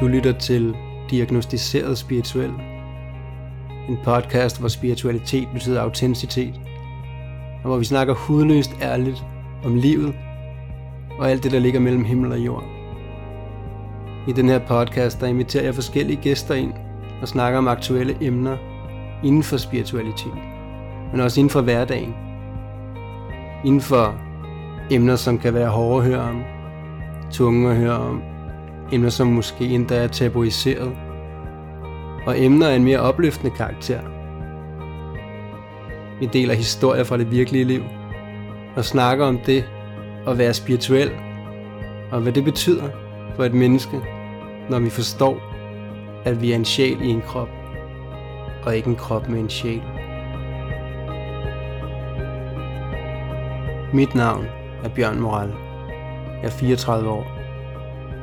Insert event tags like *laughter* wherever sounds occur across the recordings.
Du lytter til Diagnostiseret Spirituel. En podcast, hvor spiritualitet betyder autenticitet. Og hvor vi snakker hudløst ærligt om livet og alt det, der ligger mellem himmel og jord. I den her podcast, der inviterer jeg forskellige gæster ind og snakker om aktuelle emner inden for spiritualitet, men også inden for hverdagen. Inden for emner, som kan være hårde at høre om, tunge at høre om, emner, som måske endda er tabuiseret, og emner af en mere opløftende karakter. Vi deler historier fra det virkelige liv, og snakker om det at være spirituel, og hvad det betyder for et menneske, når vi forstår, at vi er en sjæl i en krop, og ikke en krop med en sjæl. Mit navn er Bjørn Moral. Jeg er 34 år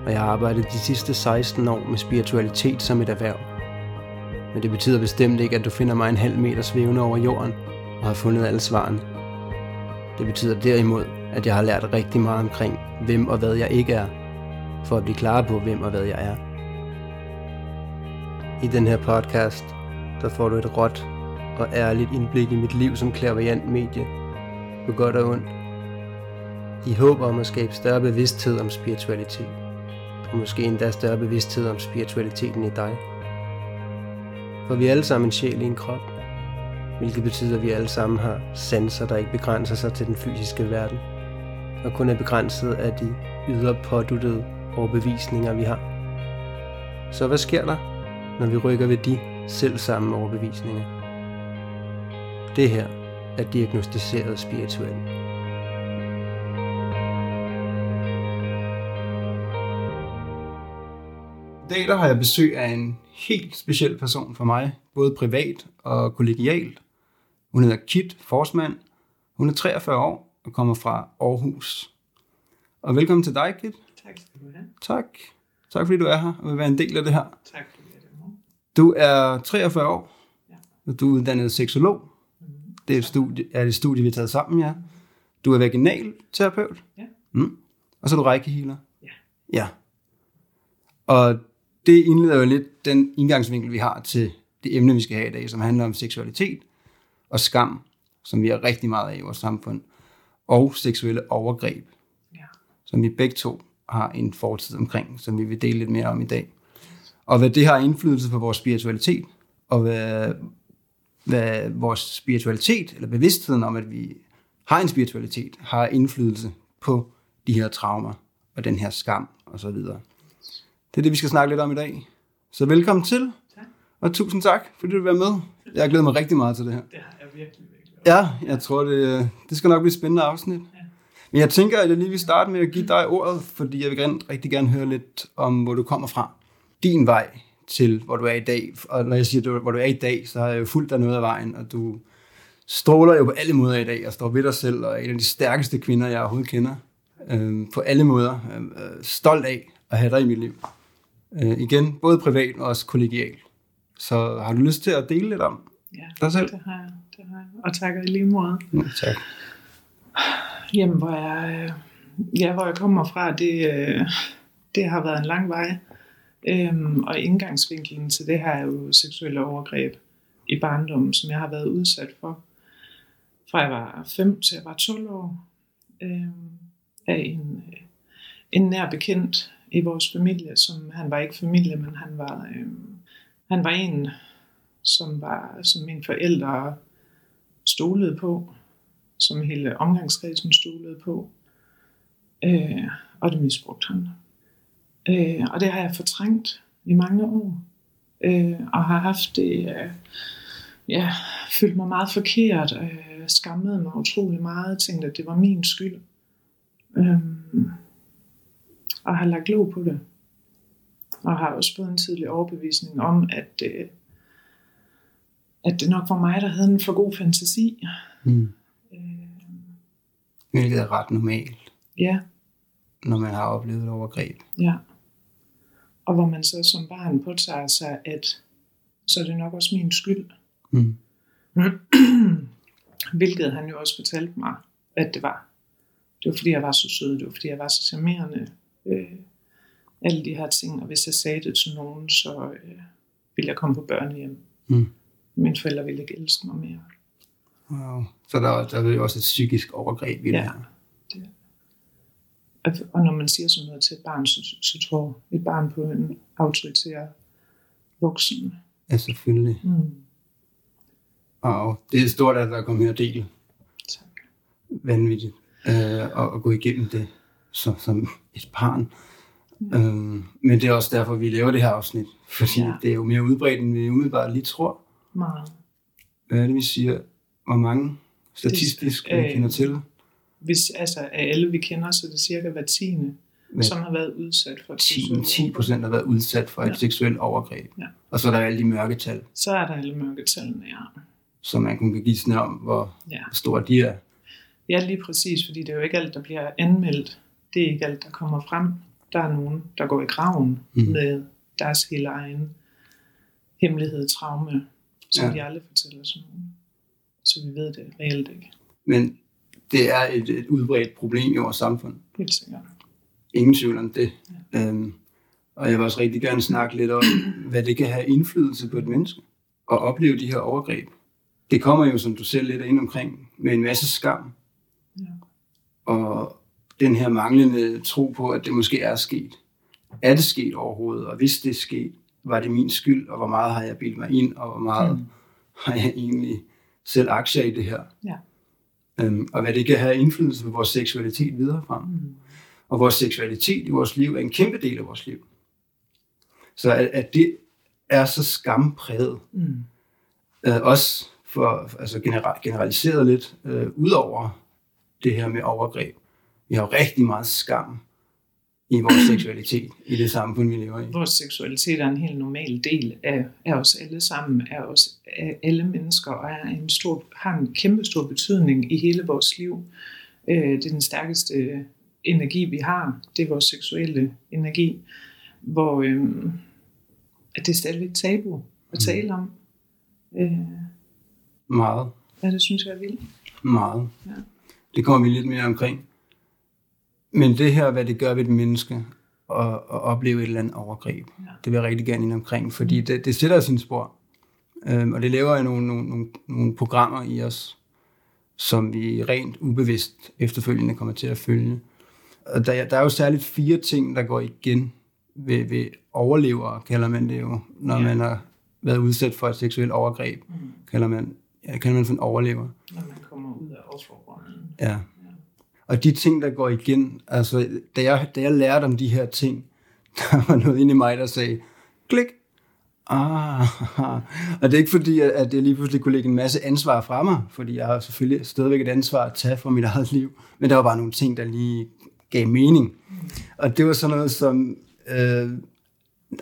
og jeg har arbejdet de sidste 16 år med spiritualitet som et erhverv. Men det betyder bestemt ikke, at du finder mig en halv meter svævende over jorden og har fundet alle svarene. Det betyder derimod, at jeg har lært rigtig meget omkring, hvem og hvad jeg ikke er, for at blive klar på, hvem og hvad jeg er. I den her podcast, der får du et råt og ærligt indblik i mit liv som klaverjant medie, på godt og ondt. I håb om at skabe større bevidsthed om spiritualitet måske endda større bevidsthed om spiritualiteten i dig. For vi er alle sammen en sjæl i en krop, hvilket betyder, at vi alle sammen har sanser, der ikke begrænser sig til den fysiske verden, og kun er begrænset af de ydre påduttede overbevisninger, vi har. Så hvad sker der, når vi rykker ved de selv samme overbevisninger? Det her er diagnostiseret spirituelt. Dag der har jeg besøg af en helt speciel person for mig, både privat og kollegialt. Hun hedder Kit Forsmand. Hun er 43 år og kommer fra Aarhus. Og velkommen til dig, Kit. Tak skal du have. Tak. Tak fordi du er her og vil være en del af det her. Tak fordi jeg er. Du er 43 år, Ja. og du er uddannet seksolog. Det er et studie, er et studie, vi har taget sammen, ja. Du er vaginalterapeut. Ja. Mm. Og så er du rækkehealer. Ja. Ja. Og det indleder jo lidt den indgangsvinkel, vi har til det emne, vi skal have i dag, som handler om seksualitet og skam, som vi har rigtig meget af i vores samfund, og seksuelle overgreb, Ja. som vi begge to har en fortid omkring, som vi vil dele lidt mere om i dag. Og hvad det har indflydelse på vores spiritualitet, og hvad, hvad vores spiritualitet, eller bevidstheden om, at vi har en spiritualitet, har indflydelse på de her traumer, og den her skam, og så videre. Det er det, vi skal snakke lidt om i dag. Så velkommen til, Tak. og tusind tak, fordi du vil være med. Jeg har glædet mig rigtig meget til det her. Det har jeg virkelig, virkelig. Ja, jeg tror, det, det skal nok blive et spændende afsnit. Ja. Men jeg tænker, at jeg lige vil starte med at give dig ordet, fordi jeg vil gerne, rigtig gerne høre lidt om, hvor du kommer fra. Din vej til, hvor du er i dag. Og når jeg siger, hvor du er i dag, så har jeg jo fulgt dig noget af vejen, og du stråler jo på alle måder i dag, og står ved dig selv, og er en af de stærkeste kvinder, jeg overhovedet kender. Øhm, på alle måder. Øhm, øh, stolt af at have dig i mit liv. Øh, igen, både privat og også kollegialt. Så har du lyst til at dele lidt om Ja, dig selv? det har jeg. Det har jeg. Og tak i lige måde. Ja, tak. Jamen, hvor jeg, øh, ja, hvor jeg kommer fra, det, øh, det har været en lang vej. Øhm, og indgangsvinklen til det her er jo seksuelle overgreb i barndommen, som jeg har været udsat for. Fra jeg var 5 til jeg var 12 år. Øhm, af en, øh, en nær bekendt i vores familie, som han var ikke familie, men han var, øh, han var en, som, var, som mine forældre stolede på, som hele omgangskredsen stolede på, øh, og det misbrugte han. Øh, og det har jeg fortrængt i mange år, øh, og har haft det, øh, ja, følt mig meget forkert, øh, skammede mig utrolig meget, tænkte, at det var min skyld, øh, og har lagt låg på det. Og har også fået en tidlig overbevisning om, at, øh, at det nok var mig, der havde en for god fantasi. Mm. Øh, Hvilket er ret normalt, ja, når man har oplevet et overgreb. Ja. Og hvor man så som barn påtager sig, at så er det nok også min skyld. Mm. *clears throat* Hvilket han jo også fortalte mig, at det var. Det var fordi jeg var så sød, det var fordi jeg var så charmerende. Øh, alle de her ting, og hvis jeg sagde det til nogen, så øh, ville jeg komme på børnehjem. Mm. Mine forældre ville ikke elske mig mere. Wow. Så der, der er jo også et psykisk overgreb i Ja. det her. Og, og når man siger sådan noget til et barn, så, så tror et barn på en autoritær voksen. Ja, selvfølgelig. Mm. Og det er stort, at der er kommet her del. Tak. Vanvittigt. Øh, og at gå igennem det som, som et barn. Øh, men det er også derfor, vi laver det her afsnit. Fordi Ja. det er jo mere udbredt, end vi umiddelbart lige tror. Meget. Hvad er det, vi siger? Hvor mange statistisk vi Øh, kender til? Hvis altså af alle vi kender, så er det cirka hver tiende, Hvad? som har været udsat for et 10, seksuelt 10 procent har været udsat for et Ja. seksuelt overgreb. Ja. Og så er der alle de mørketal, Så er der alle mørketallene, ja. som man kun kan give sådan om, hvor ja. store de er. Ja, lige præcis, fordi det er jo ikke alt, der bliver anmeldt. Det er ikke alt, der kommer frem. Der er nogen, der går i graven Mm. med deres hele egen hemmelighed, traume, som Ja. ja. de aldrig fortæller til nogen. Så vi ved det reelt ikke. Men det er et, et udbredt problem i vores samfund. Helt sikkert. Ingen tvivl om det. Øhm, og jeg vil også rigtig gerne snakke lidt om, hvad det kan have indflydelse på et menneske at opleve de her overgreb. Det kommer jo, som du selv lidt er inde omkring, med en masse skam. Ja. Og den her manglende tro på, at det måske er sket. Er det sket overhovedet? Og hvis det er sket, var det min skyld? Og hvor meget har jeg bildt mig ind? Og hvor meget mm. har jeg egentlig selv aktier i det her? Ja. Øhm, og hvad det kan have indflydelse på vores seksualitet videre frem. Mm. Og vores seksualitet i vores liv er en kæmpe del af vores liv. Så at, at det er så skampræget, Mm. øh, også for altså general, generaliseret lidt, øh, ud over det her med overgreb. Vi har rigtig meget skam i vores *clears throat* seksualitet, i det samfund, vi lever i. Vores seksualitet er en helt normal del af, af os alle sammen, af os af alle mennesker, og er en stor, har en kæmpe stor betydning i hele vores liv. Øh, det er den stærkeste energi, vi har. Det er vores seksuelle energi, hvor øh, at det er stadigvæk tabu at tale om. Øh, Meget, ja, det synes jeg er vildt. meget. Ja. Det kommer vi lidt mere omkring. Men det her, hvad det gør ved et menneske, at, at opleve et eller andet overgreb, Ja. det vil jeg rigtig gerne ind omkring, fordi det, det sætter sin spor. Øhm, og det laver nogle, nogle, nogle, nogle programmer i os, som vi rent ubevidst efterfølgende kommer til at følge. Og der, der er jo særligt fire ting, der går igen ved, ved overlevere, kalder man det jo, når Ja. man har været udsat for et seksuelt overgreb, Mm. kalder man, ja, kalder man for en overlever. Når man kommer ud af offerrollen. Ja. Og de ting, der går igen, altså, da jeg, da jeg lærte om de her ting, *laughs* der var noget inde i mig, der sagde, klik. Ah, *laughs* og det er ikke fordi, at- jeg lige pludselig kunne lægge en masse ansvar fra mig, fordi jeg har selvfølgelig stadigvæk et ansvar at tage for mit eget liv, men der var bare nogle ting, der lige gav mening. Og det var sådan noget som, øh,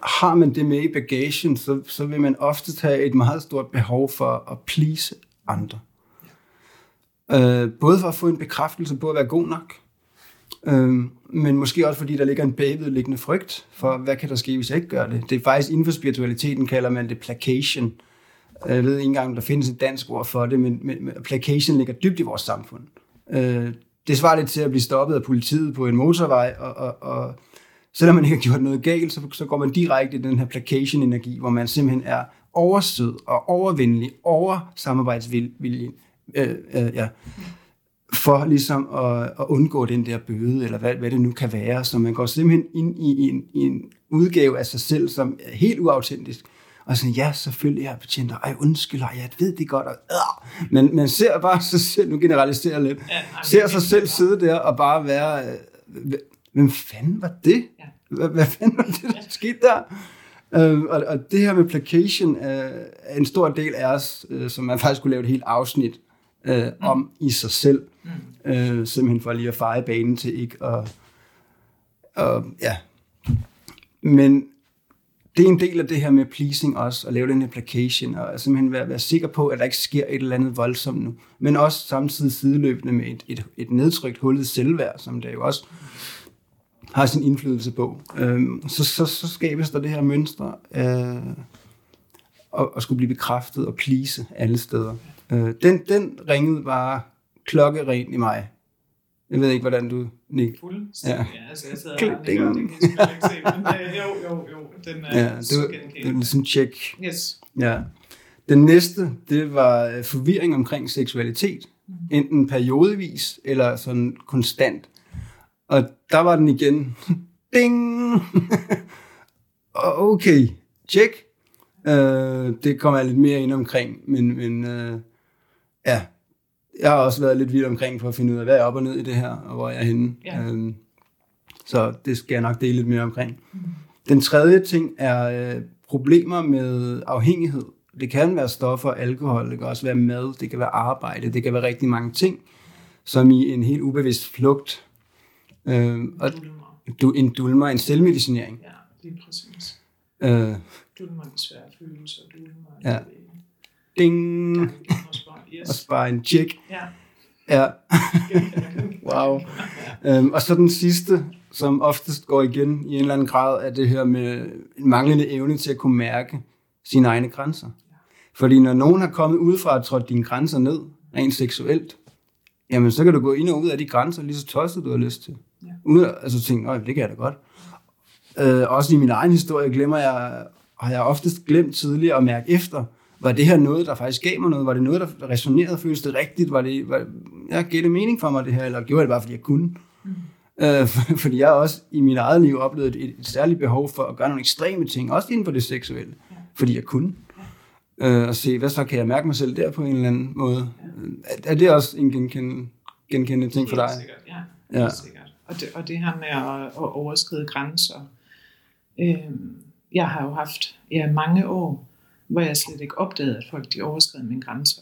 har man det med i bagagen, så, så vil man ofte have et meget stort behov for at please andre. Øh, både for at få en bekræftelse på at være god nok, øh, men måske også fordi der ligger en bagvedliggende frygt for, hvad kan der ske, hvis jeg ikke gør det. Det er faktisk inden for spiritualiteten, kalder man det placation. Jeg ved ikke engang, om der findes et dansk ord for det, men, men men placation ligger dybt i vores samfund. Øh, det svarer lidt til at blive stoppet af politiet på en motorvej, og, og, og selvom man ikke har gjort noget galt, så, så går man direkte i den her placation-energi, hvor man simpelthen er oversød og overvindelig, over samarbejdsvilje, øh, øh, ja, for ligesom at, at undgå den der bøde, eller hvad, hvad det nu kan være. Så man går simpelthen ind i en, i en udgave af sig selv, som er helt uautentisk. Og sådan, ja, selvfølgelig er jeg betjent, og ej, undskyld, ej, jeg ved det godt, og, øh. men man ser bare sig selv, nu generaliserer jeg lidt, Ja, nej, ser sig selv sidde der og bare være, øh, hvem fanden var det? Hvad, hvad fanden var det, der skete der? Øh, og, og det her med placation øh, er en stor del af os, øh, som man faktisk kunne lave et helt afsnit øh, om i sig selv. Mm. Øh, simpelthen for lige at feje banen til ikke at... Og, ja. Men det er en del af det her med pleasing også, at lave den her placation, og simpelthen være, være sikker på, at der ikke sker et eller andet voldsomt nu. Men også samtidig sideløbende med et, et, et nedtrykt hullet selvværd, som det jo også har sin indflydelse på. Øhm, så, så, så skabes der det her mønster øh, at, at skulle blive bekræftet og please alle steder. Øh, den, den ringede bare klokkeren i mig Jeg ved ikke, hvordan du... Nik. Fuldstændig. Ja. Altså, jeg sidder her, det, kan jeg ikke se. Men øh, jo, jo, jo. Den er Ja, det, det er ligesom tjek. Yes. Ja. Den næste, det var øh, forvirring omkring seksualitet. Enten periodevis eller sådan konstant. Og der var den igen. *laughs* Ding! *laughs* okay, tjek. Øh, det kommer jeg lidt mere ind omkring, men, men øh, ja, jeg har også været lidt vild omkring for at finde ud af, hvad er op og ned i det her, og hvor jeg er henne. Ja. Øh, så det skal jeg nok dele lidt mere omkring. Den tredje ting er øh, problemer med afhængighed. Det kan være stoffer, alkohol, det kan også være mad, det kan være arbejde, det kan være rigtig mange ting, som i en helt ubevidst flugt. Øh, og du, en dulmer, en selvmedicinering. Ja, lige præcis. Øh, Dulmer de svære følelser. Dulmer Ja. ding! gange gennemspørg. Og Yes. spare en tjek. Ja. Ja. *laughs* Wow. Øhm, og så den sidste, som oftest går igen i en eller anden grad, er det her med en manglende evne til at kunne mærke sine egne grænser. Fordi når nogen har kommet udefra og trådt dine grænser ned, rent seksuelt, jamen så kan du gå ind og ud af de grænser, lige så tosset du har lyst til. Ja. Uden at altså, tænke, "Øj, det kan jeg da godt. Øh, også i min egen historie glemmer jeg, har jeg oftest glemt tidligere at mærke efter, var det her noget, der faktisk gav mig noget? Var det noget, der resonerede? Føles det rigtigt? Var det, var, jeg gav det mening for mig, det her? Eller gjorde jeg det bare, fordi jeg kunne? Mm. Øh, for- *laughs* fordi jeg har også i mit eget liv oplevet et, et særligt behov for at gøre nogle ekstreme ting, også inden for det seksuelle, ja. fordi jeg kunne. Øh, og se, hvad så kan jeg mærke mig selv der på en eller anden måde? Ja. Er, er det også en genkendende, genkendende ting for dig? Sikkert, ja. Ja. Sikkert. Og det, og det her med at, at overskride grænser. Øhm, jeg har jo haft ja, mange år, hvor jeg slet ikke opdagede, at folk de overskred mine grænser.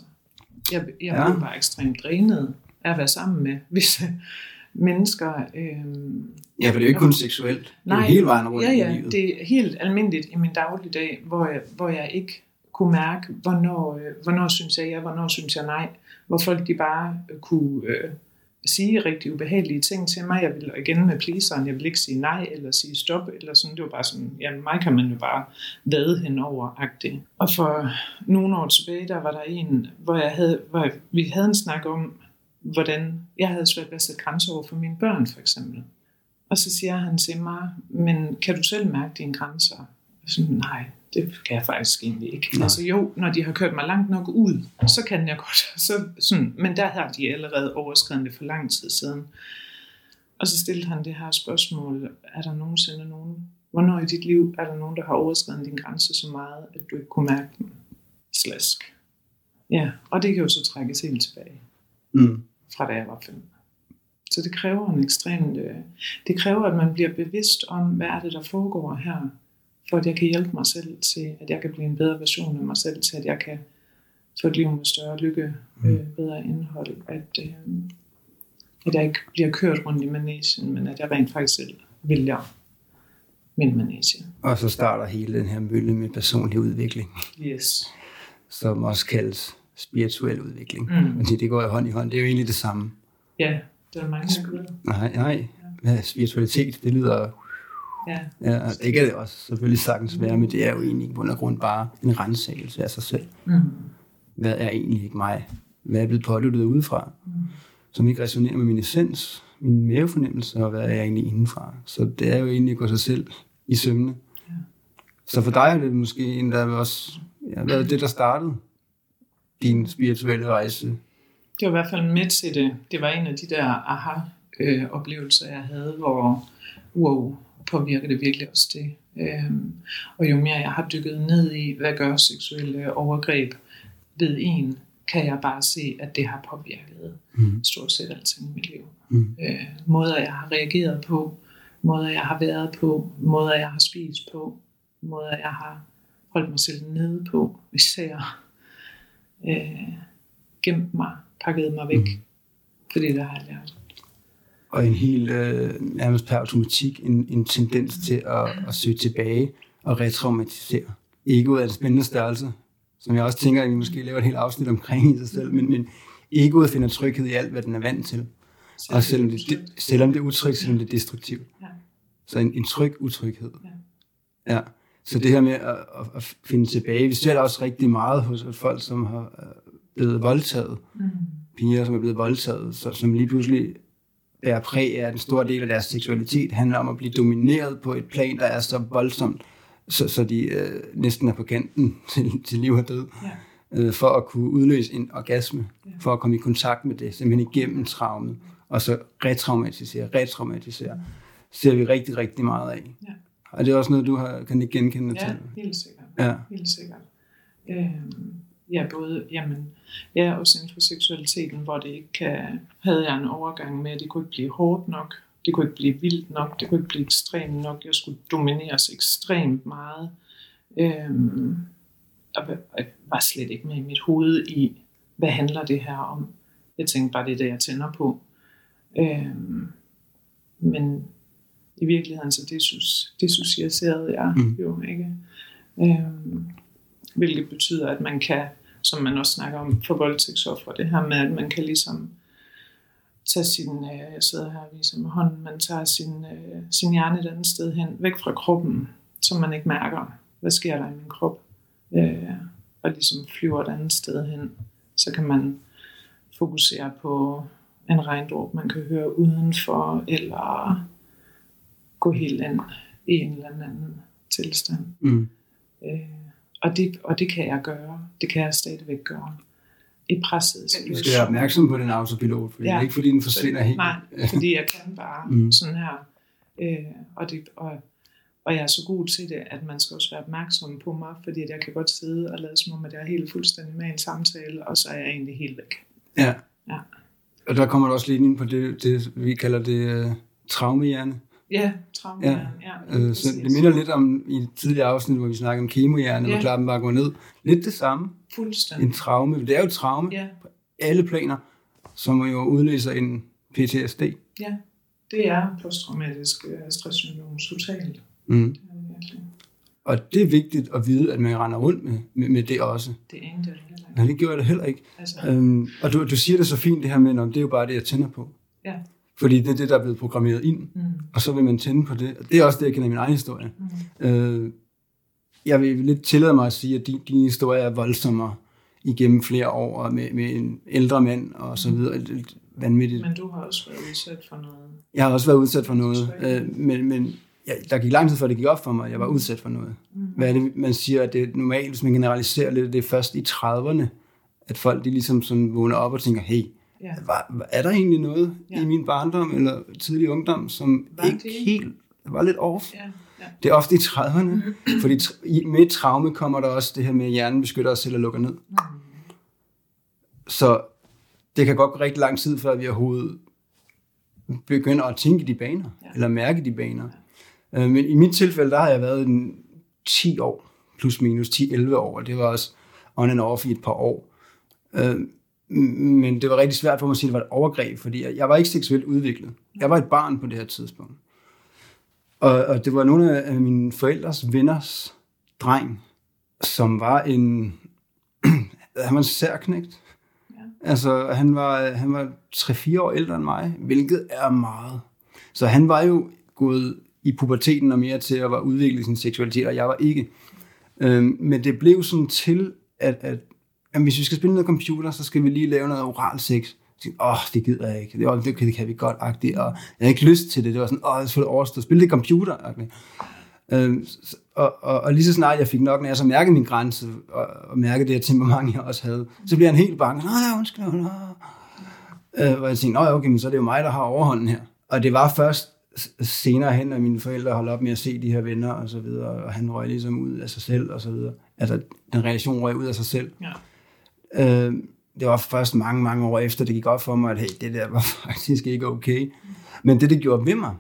Jeg, jeg Ja. blev bare ekstremt drænet af at være sammen med visse *laughs* mennesker. Øhm, Ja, for det er jo ikke kun seksuelt. Det er Nej, hele vejen rundt ja, i ja, livet. det er helt almindeligt i min dagligdag, hvor jeg, hvor jeg ikke kunne mærke, hvornår, øh, hvornår synes jeg ja, hvornår synes jeg nej. Hvor folk de bare øh, kunne øh, sige rigtig ubehagelige ting til mig. Jeg ville igen med pleaseren, jeg ville ikke sige nej eller sige stop, eller sådan. Det var bare sådan, ja, mig kan man jo bare vade henover -agtigt. Og for nogle år tilbage, der var der en, hvor, jeg havde, hvor vi havde en snak om, hvordan jeg havde svært ved at sætte grænser over for mine børn, for eksempel. Og så siger han til mig, men kan du selv mærke dine grænser? Jeg Sådan, nej, det kan jeg faktisk egentlig ikke. Nej. Altså jo, når de har kørt mig langt nok ud, så kan jeg godt. *laughs* Så, sådan, men der har de allerede overskrevet det for lang tid siden. Og så stillede han det her spørgsmål, er der nogensinde nogen, hvornår i dit liv er der nogen, der har overskrevet din grænse så meget, at du ikke kunne mærke den? Slask. Ja, og det kan jo så trækkes helt tilbage Mm. fra da jeg var fem. Så det kræver en ekstremt, øh, det kræver, at man bliver bevidst om, hvad er det, der foregår her, for at jeg kan hjælpe mig selv til, at jeg kan blive en bedre version af mig selv, til at jeg kan få et liv med større lykke, øh, bedre indhold, at, øh, at jeg ikke bliver kørt rundt i manesien, men at jeg rent faktisk selv vælger min manesie. Og så starter hele den her mølle med personlig udvikling, Yes. som også kaldes spirituel udvikling. Mm. Fordi det går jo hånd i hånd. Det er jo egentlig det samme. Ja, det er mange skud. Nej, nej. Hvad, spiritualitet, det lyder... Ja, Ja, det kan det også selvfølgelig sagtens være, men det er jo egentlig i bund og grund bare en rensagelse af sig selv. mm. Hvad er egentlig ikke mig? Hvad er blevet pålyttet udefra? Mm. Som ikke resonerer med min essens, min mavefornemmelse, og hvad er jeg egentlig indenfra? Så det er jo egentlig at gå sig selv i sømne. Ja. Så for dig er det måske en, der også ja, været det, der startede din spirituelle rejse. Det var i hvert fald med til det. Det var en af de der aha-oplevelser, jeg havde, hvor wow, påvirker det virkelig også det. Øhm, og jo mere jeg har dykket ned i, hvad gør seksuelle overgreb ved en, kan jeg bare se, at det har påvirket Mm. stort set alting i mit liv. Mm. Øh, måder, jeg har reageret på, måder, jeg har været på, måder, jeg har spist på, måder, jeg har holdt mig selv nede på, især øh, gemt mig, pakket mig væk, Mm. mm. fordi det har jeg lært. Og en helt, øh, nærmest per automatik, en, en tendens til at, at søge tilbage og retraumatisere. Egoet er en spændende størrelse, som jeg også tænker, at vi måske laver et helt afsnit omkring i sig selv, men, men egoet finder tryghed i alt, hvad den er vant til. Og selvom det, det, selvom det er utrygt, selvom det er destruktivt. Ja. Så en, en tryg utryghed. Ja. ja. Så det her med at, at, at finde tilbage, vi ser det også rigtig meget hos folk, som har øh, blevet voldtaget. Mm. Piger, som er blevet voldtaget, så, som lige pludselig bærer præg af, at en stor del af deres seksualitet handler om at blive domineret på et plan, der er så voldsomt, så, så de øh, næsten er på kanten *laughs* til, til liv og død, Ja. øh, for at kunne udløse en orgasme, Ja. for at komme i kontakt med det, simpelthen igennem traumet, og så retraumatisere, retraumatisere, ser vi rigtig, rigtig meget af. Ja. Og det er også noget, du har, kan ikke genkende Ja, til. helt sikkert. Ja. Helt sikkert. Øhm, ja, både, jamen, ja, også inden for seksualiteten, hvor det ikke kan, havde jeg en overgang med, at det kunne ikke blive hårdt nok, det kunne ikke blive vildt nok, det kunne ikke blive ekstremt nok, jeg skulle domineres ekstremt meget. Øhm, og jeg var slet ikke med i mit hoved i, hvad handler det her om? Jeg tænkte bare, det er det, jeg tænder på. Øhm, men i virkeligheden, så det, socialiserede jeg mm. jo ikke. Øhm, hvilket betyder, at man kan, som man også snakker om for voldtægtsoffer, det her med, at man kan ligesom tage sin, øh, jeg sidder her og viser med hånden, man tager sin, øh, sin hjerne et andet sted hen, væk fra kroppen, så man ikke mærker, hvad sker der i min krop, øh, og ligesom flyver et andet sted hen, så kan man fokusere på en regndråb, man kan høre udenfor, eller gå helt ind i en eller anden tilstand. Mm. Øh, og, det, og det kan jeg gøre. Det kan jeg stadigvæk gøre. I presset Du situationer. skal være opmærksom på den autopilot, for ja. det er ikke fordi, den forsvinder helt. Nej, *laughs* fordi jeg kan bare Mm. sådan her. Øh, og, det, og, og jeg er så god til det, at man skal også være opmærksom på mig, fordi jeg kan godt sidde og lade som om, at jeg er helt fuldstændig med i en samtale, og så er jeg egentlig helt væk. Ja. Ja. Og der kommer du også lidt ind på det, det vi kalder det uh, traumehjerne. Ja, traume. Ja. Ja, Uh, så det minder lidt om i et tidligere afsnit, hvor vi snakkede om kemohjerne, ja. Ja. hvor klappen bare går ned. Lidt det samme. Fuldstændig. En traume. Det er jo et traume. Ja, Alle planer, som jo udløser en PTSD. ja. Det er posttraumatisk øh, stresssyndrom totalt. Mm. Det er virkelig. Og det er vigtigt at vide, at man render rundt med, med, med det også. Det er ingen, der heller ikke. Men det gjorde jeg da heller ikke. Altså, Øhm, og du, du siger det så fint, det her med, at det er jo bare det, jeg tænder på. ja. Fordi det er det, der er blevet programmeret ind. Mm. Og så vil man tænde på det. Og det er også det, jeg kender i min egen historie. Mm. Øh, jeg vil lidt tillade mig at sige, at din, din historie er voldsommere igennem flere år og med, med en ældre mand og så videre. Er vanvittigt. Men du har også været udsat for noget. Jeg har også været udsat for noget, øh, men, men ja, der gik lang tid før det gik op for mig, at jeg var udsat for noget. Mm. Hvad er det, man siger, at det er normalt, hvis man generaliserer lidt, det er først i 30'erne, at folk de ligesom sådan vågner op og tænker, hey, Ja. var, er der egentlig noget ja. Ja. i min barndom eller tidlig ungdom, som Var ikke det? helt var lidt off? Ja, ja. Det er ofte i 30'erne, *laughs* fordi med traume kommer der også det her med, at hjernen beskytter os selv og lukker ned. Mm. Så det kan godt gå rigtig lang tid, før vi overhovedet begynder at tænke de baner, ja. Ja. eller mærke de baner. Øh, Men i mit tilfælde, der har jeg været en 10 år, plus minus 10-11 år, og det var også on and off i et par år. Men det var rigtig svært for mig at sige, at det var et overgreb, fordi jeg- var ikke seksuelt udviklet. Jeg var et barn på det her tidspunkt. Og, og det var nogle af mine forældres venners dreng, som var en... *clears throat* han var en særknægt. Ja. Altså, han var, han var 3-4 år ældre end mig, hvilket er meget. Så han var jo gået i puberteten og mere til at udvikle sin seksualitet, og jeg var ikke. Øhm, men det blev sådan til, at, at jamen, hvis vi skal spille noget computer, så skal vi lige lave noget oral sex. Åh, oh, det gider jeg ikke. Det, åh, det, kan- det kan vi godt, agtigt. Og jeg havde ikke lyst til det. Det var sådan, åh, oh, jeg skulle overstå. Spille det computer, agtigt. Øhm, og, og, og, lige så snart jeg fik nok, når jeg så mærkede min grænse, og, og mærkede det her temperament, jeg også havde, så blev han helt bange. Nå, ja, undskyld. Nå. Øh, og jeg tænkte, nå okay, men så er det jo mig, der har overhånden her. Og det var først senere hen, at mine forældre holdt op med at se de her venner og så videre, og han røg ligesom ud af sig selv og så videre. Altså, den relation røg ud af sig selv. Ja. Øh, det var først mange, mange år efter, det gik op for mig, at hey, det der var *laughs* faktisk ikke okay. Men det, det gjorde ved mig,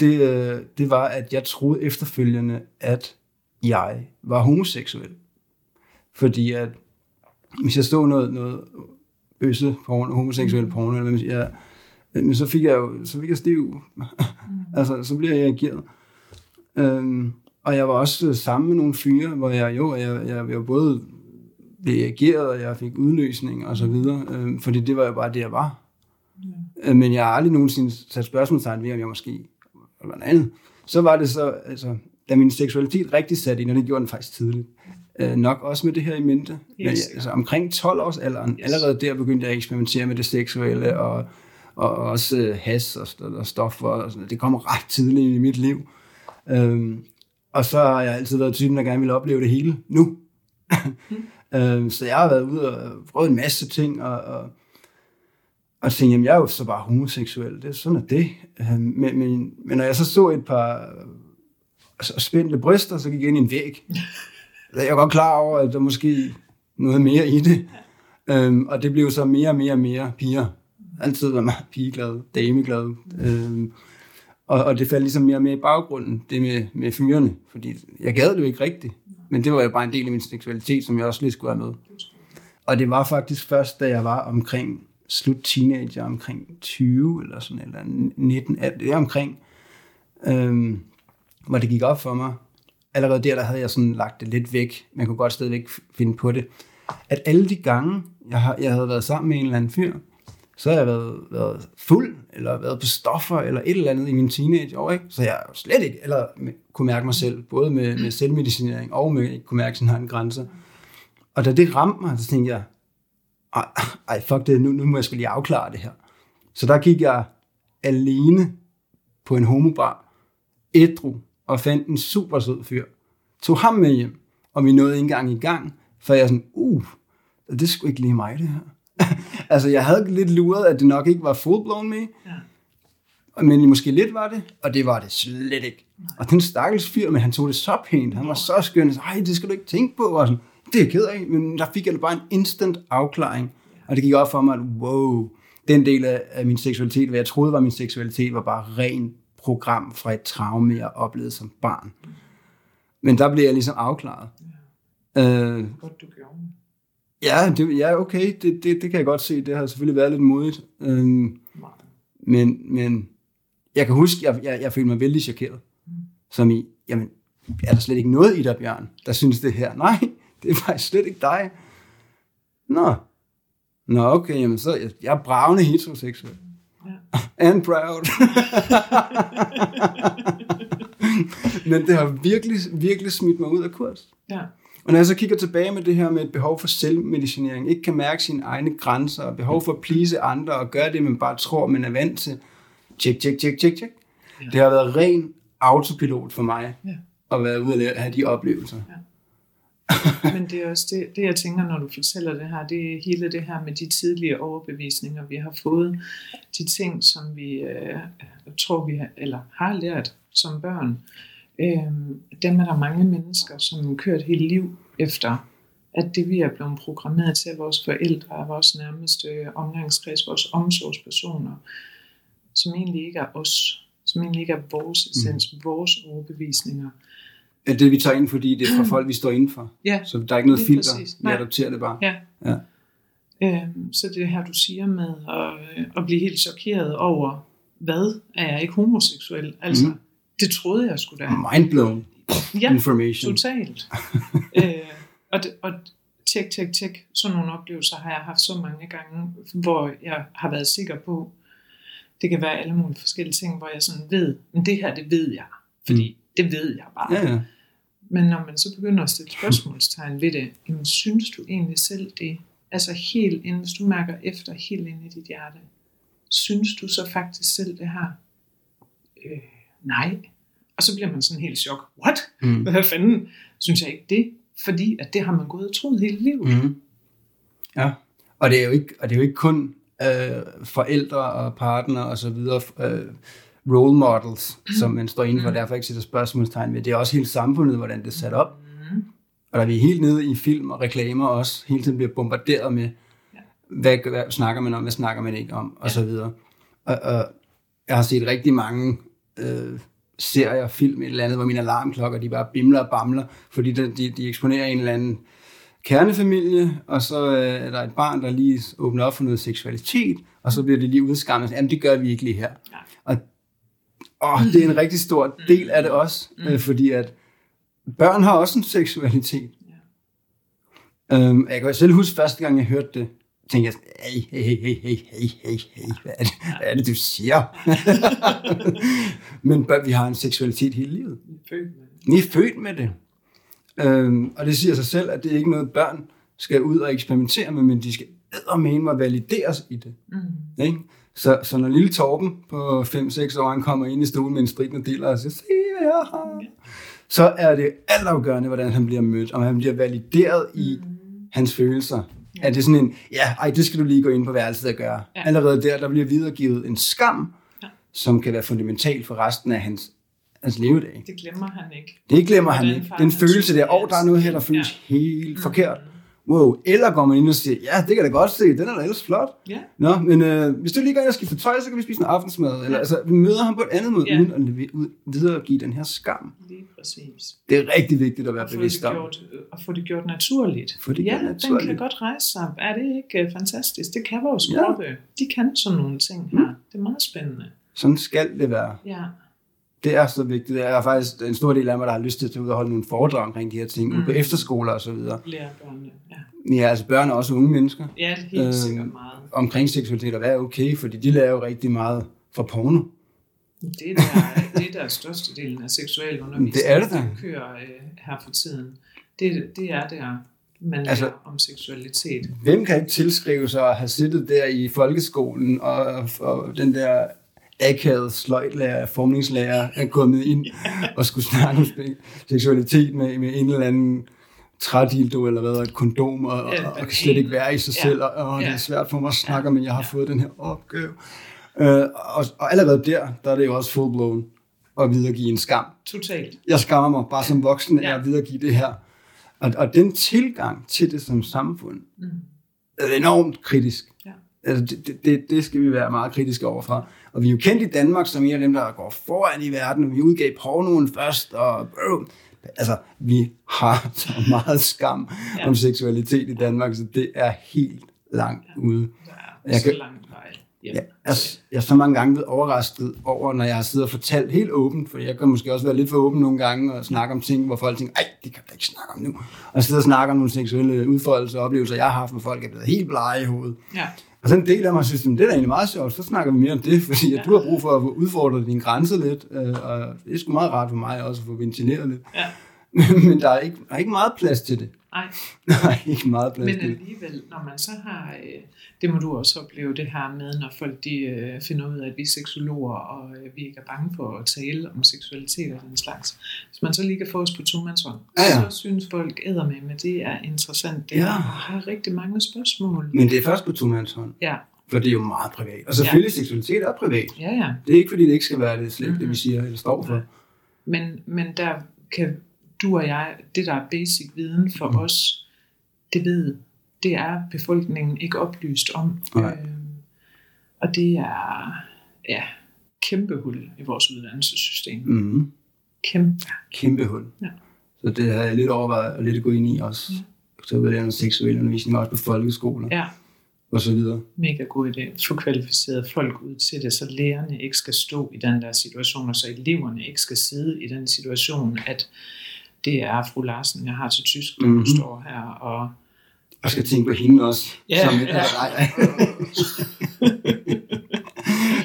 det, øh, det var, at jeg troede efterfølgende, at jeg var homoseksuel. Fordi at, hvis jeg stod noget, noget øse porno, homoseksuel porno, eller hvad siger, ja, men så fik jeg jo så fik jeg stiv. *laughs* altså, så blev jeg reageret. Øhm, og jeg var også øh, sammen med nogle fyre, hvor jeg jo, jeg, jeg, jeg både blev reageret, og jeg fik udløsning og så videre, øhm, fordi det var jo bare det, jeg var. Øh, Men jeg har aldrig nogensinde sat spørgsmålstegn ved, om jeg måske var noget andet. Så var det så, altså, da min seksualitet rigtig satte ind, og det gjorde den faktisk tidligt, øh, nok også med det her i mente. Men, Yes. altså, omkring 12 års alderen, Yes. allerede der begyndte jeg at eksperimentere med det seksuelle, og, og også øh, has og, og stoffer og sådan. Det kommer ret tidligt i mit liv. Øhm, og så har jeg altid været typen, der gerne vil opleve det hele nu. *laughs* øhm, så jeg har været ude og prøvet en masse ting, og, og, og tænkte, jamen jeg er jo så bare homoseksuel. Det er sådan, at det. Øhm, men, men, men når jeg så så et par altså, spændte bryster, så gik jeg ind i en væg. Så *laughs* jeg var godt klar over, at der måske noget mere i det. Øhm, og det blev så mere og mere og mere piger. Altid var meget pigeglad, dameglad. Øhm, og, og det faldt ligesom mere og mere i baggrunden, det med, med fyrene. Fordi jeg gad det jo ikke rigtigt. Men det var jo bare en del af min seksualitet, som jeg også lige skulle have med. Og det var faktisk først, da jeg var omkring slut teenager, omkring 20 eller sådan eller 19, det er omkring, øhm, hvor det gik op for mig. Allerede der, der havde jeg sådan lagt det lidt væk. Man kunne godt stadigvæk finde på det. At alle de gange, jeg, har, jeg havde været sammen med en eller anden fyr, så har jeg været, været fuld, eller været på stoffer, eller et eller andet i min teenageår, ikke? Så jeg slet ikke, eller kunne mærke mig selv, både med, med selvmedicinering, og med ikke kunne mærke sin egen grænser. Og da det ramte mig, så tænkte jeg, ej, ej fuck det, nu, nu må jeg skulle lige afklare det her. Så der gik jeg alene på en homobar, ædru, og fandt en super sød fyr. Tog ham med hjem, og vi nåede ikke engang i gang, for jeg sådan, uh, det er sgu ikke lige mig, det her. *laughs* altså, jeg havde lidt luret, at det nok ikke var full-blown med, ja. men måske lidt var det, og det var det slet ikke. Nej. Og den stakkels fyr, men han tog det så pænt, han var så skøn, så, Ej, det skal du ikke tænke på, og sådan, det er jeg ked af, men der fik jeg bare en instant afklaring, og det gik op for mig, at wow, den del af min seksualitet, hvad jeg troede var min seksualitet, var bare ren program fra et traume, jeg oplevede som barn. Men der blev jeg ligesom afklaret. Ja. Øh, Godt, du gjorde Ja, det, ja okay, det, det, det kan jeg godt se. Det har selvfølgelig været lidt modigt. Øhm, men, men jeg kan huske, jeg, jeg, jeg følte mig vældig chokeret. Som i, jamen, er der slet ikke noget i dig, Bjørn, der synes det her? Nej, *laughs* det er faktisk slet ikke dig. Nå, Nå okay, jamen så, jeg, jeg er bravende heteroseksuel. Ja. And proud. *laughs* Men det har virkelig, virkelig smidt mig ud af kurs. Ja. Og når jeg så kigger tilbage med det her med et behov for selvmedicinering, ikke kan mærke sine egne grænser, og behov for at please andre, og gøre det, man bare tror, man er vant til. Tjek, tjek, tjek, tjek, tjek. Ja. Det har været ren autopilot for mig, ja. at være ude og have de oplevelser. Ja. Men det er også det, det, jeg tænker, når du fortæller det her, det er hele det her med de tidlige overbevisninger, vi har fået. De ting, som vi øh, tror, vi har, eller har lært som børn. Øh, dem er der mange mennesker, som kører et helt liv efter, at det vi er blevet programmeret til, at vores forældre, vores nærmeste omgangskreds, vores omsorgspersoner, som egentlig ikke er os, som egentlig ikke er vores essens, mm. vores overbevisninger, er det, vi tager ind, fordi det er fra *clears throat* folk, vi står indenfor. Ja, så der er ikke noget filter, præcis. vi adopterer det bare. Ja. ja. Øhm, så det her, du siger med at, at blive helt chokeret over, hvad er jeg ikke homoseksuel? Altså, mm. Det troede jeg skulle da. Mindblown ja, information. totalt. *laughs* øh, og, det, og tjek, tjek, tjek, sådan nogle oplevelser har jeg haft så mange gange, hvor jeg har været sikker på, det kan være alle mulige forskellige ting, hvor jeg sådan ved, men det her, det ved jeg, fordi mm det ved jeg bare. Ja, ja. Men når man så begynder at stille spørgsmålstegn ved det, jamen, synes du egentlig selv det? Altså helt ind, hvis du mærker efter helt ind i dit hjerte, synes du så faktisk selv det her? Øh, nej. Og så bliver man sådan helt chok. What? Mm. Hvad fanden? Synes jeg ikke det? Fordi at det har man gået og troet hele livet. Mm. Ja, og det er jo ikke, og det er jo ikke kun øh, forældre og partner og så videre, øh, role models, mm. som man står inden for, mm. derfor ikke sætter spørgsmålstegn ved. Det er også hele samfundet, hvordan det er sat op. Mm. Og der er vi helt nede i film og reklamer også, hele tiden bliver bombarderet med, hvad, hvad snakker man om, hvad snakker man ikke om, og så videre. Og, og jeg har set rigtig mange øh, serier, film, et eller andet, hvor mine alarmklokker, de bare bimler og bamler, fordi de, de, de eksponerer en eller anden kernefamilie, og så øh, er der et barn, der lige åbner op for noget seksualitet, og så bliver det lige udskammet. Jamen, det gør vi ikke lige her. Ja. Og åh, det er en rigtig stor del af det også, mm. øh, fordi at børn har også en seksualitet. Ja. Øhm, jeg kan selv huske første gang, jeg hørte det, tænkte jeg, hey, hey, hey, hey, hey, hey, hey, hvad er det, hvad er det du siger? *laughs* Men børn, vi har en seksualitet hele livet. Vi er født med det. Øhm, og det siger sig selv, at det er ikke noget, børn skal ud og eksperimentere med, men de skal eddermene mig valideres i det. Mm. Ikke? Så, så når lille Torben på 5-6 år, han kommer ind i stuen med en spritende dealer og siger, se hvad jeg har, så er det altafgørende, hvordan han bliver mødt, om han bliver valideret i Mm. hans følelser. Ja. Er det sådan en, ja, ej, det skal du lige gå ind på værelset og gøre. Ja. Allerede der, der bliver videregivet en skam, Ja. som kan være fundamental for resten af hans, hans levedag. Det glemmer han ikke. Det glemmer han Hvordan ikke. far Den han følelse der, åh, oh, der er noget her, der føles Ja. helt mm. forkert. Wow. Eller går man ind og siger, ja, det kan da godt se, den er da ellers flot. Ja, Nå, men øh, hvis du lige går ind og skifter tøj, så kan vi spise en aftensmad. Eller, Ja. altså, vi møder ham på et andet måde, Ja. uden at videregive den her skam. lige præcis. Det er rigtig vigtigt at være Og bevidst om. gjort, øh, og få det gjort naturligt. Få det ja, gjort den naturligt. kan godt rejse sig. Er det ikke øh, fantastisk? Det kan vores Ja. kroppe. De kan sådan nogle ting her. Det er meget spændende. Sådan skal det være. Ja, Det er så vigtigt. Det er faktisk en stor del af mig, der har lyst til at holde nogle foredrag omkring de her ting, mm. på efterskoler og så videre. lære børnene. Ja, Ja, altså børn og også unge mennesker ja helt Øh, sikkert meget. omkring seksualitet og hvad er okay, fordi de lærer jo rigtig meget fra porno. Det er der, det er der størstedelen af seksuel undervisning, Det er det der kører øh, her for tiden. Det, det er der, man lærer altså, om seksualitet. Hvem kan ikke tilskrive sig at have siddet der i folkeskolen, og, og den der akavede sløjtlærer, formningslærer, er kommet ind og skulle snakke om seksualitet med, med en eller anden trædildo eller hvad, og et kondom, og, og, og kan slet ikke være i sig selv, og, og det er svært for mig at snakke om, men jeg har fået den her opgave. Øh, og, og allerede der, der er det jo også full-blown at videregive en skam. Totalt. Jeg skammer mig bare som voksen af Ja. at videregive det her. Og, og den tilgang til det som samfund, Mm. er enormt kritisk. Ja. Altså, det- det, det skal vi være meget kritiske overfor. Og vi er jo kendt i Danmark som en af dem, der går foran i verden. Vi udgav pornoen først, og øh, altså, vi har *laughs* så meget skam Ja. ja. om seksualitet i Danmark, så det er helt langt ude. Er Jeg så kan- langt vej hjem. Ja, jeg, jeg er så mange gange blevet overrasket over, når jeg har siddet og fortalt helt åbent, for jeg kan måske også være lidt for åben nogle gange og snakke om ting, hvor folk tænker, ej, det kan jeg ikke snakke om nu. Og sidde og snakke om nogle seksuelle udfoldelser og oplevelser, jeg har haft, hvor folk er blevet helt blege i hovedet. Ja, Og så en del af mig synes, "Men det er da egentlig meget sjovt, så snakker vi mere om det, *laughs* fordi Ja. du har brug for at udfordre dine grænser lidt, øh, og det er sgu meget rart for mig også at få ventileret lidt. ja. Men der er ikke, der er ikke meget plads til det. Ej, *laughs* Der er ikke meget plads men alligevel, når man så har, øh, det må du også opleve det her med, når folk de øh, finder ud af, at vi er seksologer, og øh, vi ikke er bange for at tale om seksualitet og den slags. Hvis man så lige kan få os på tomandshånd, Ja, ja. så synes folk æder med, men det er interessant. Det Ja. ja. har rigtig mange spørgsmål. Men det er først på tomands hånd, Ja, for det er jo meget privat. Og selvfølgelig, ja. seksualitet er privat. ja, ja. Det er ikke, fordi det ikke skal være det slet, mm-hmm. det vi siger eller står for. Nej. Men, men der kan du og jeg, det der er basic viden for mm. os, det ved, det er befolkningen ikke oplyst om. Nej. Øhm, og det er ja, kæmpe hul i vores uddannelsessystem. Mm-hmm. Kæmpe. Kæmpe hul. Ja. Så det har jeg lidt overvejet at lidt at gå ind i også. Ja. Så vil jeg noget seksuel undervisning også på folkeskoler Ja, og så videre. mega god idé. Få kvalificeret folk ud til det, så lærerne ikke skal stå i den der situation, og så eleverne ikke skal sidde i den situation, at det er fru Larsen, jeg har til tysk, der Mhm. mm-hmm. står her og Og skal tænke på hende også. Ja, som ja. *laughs*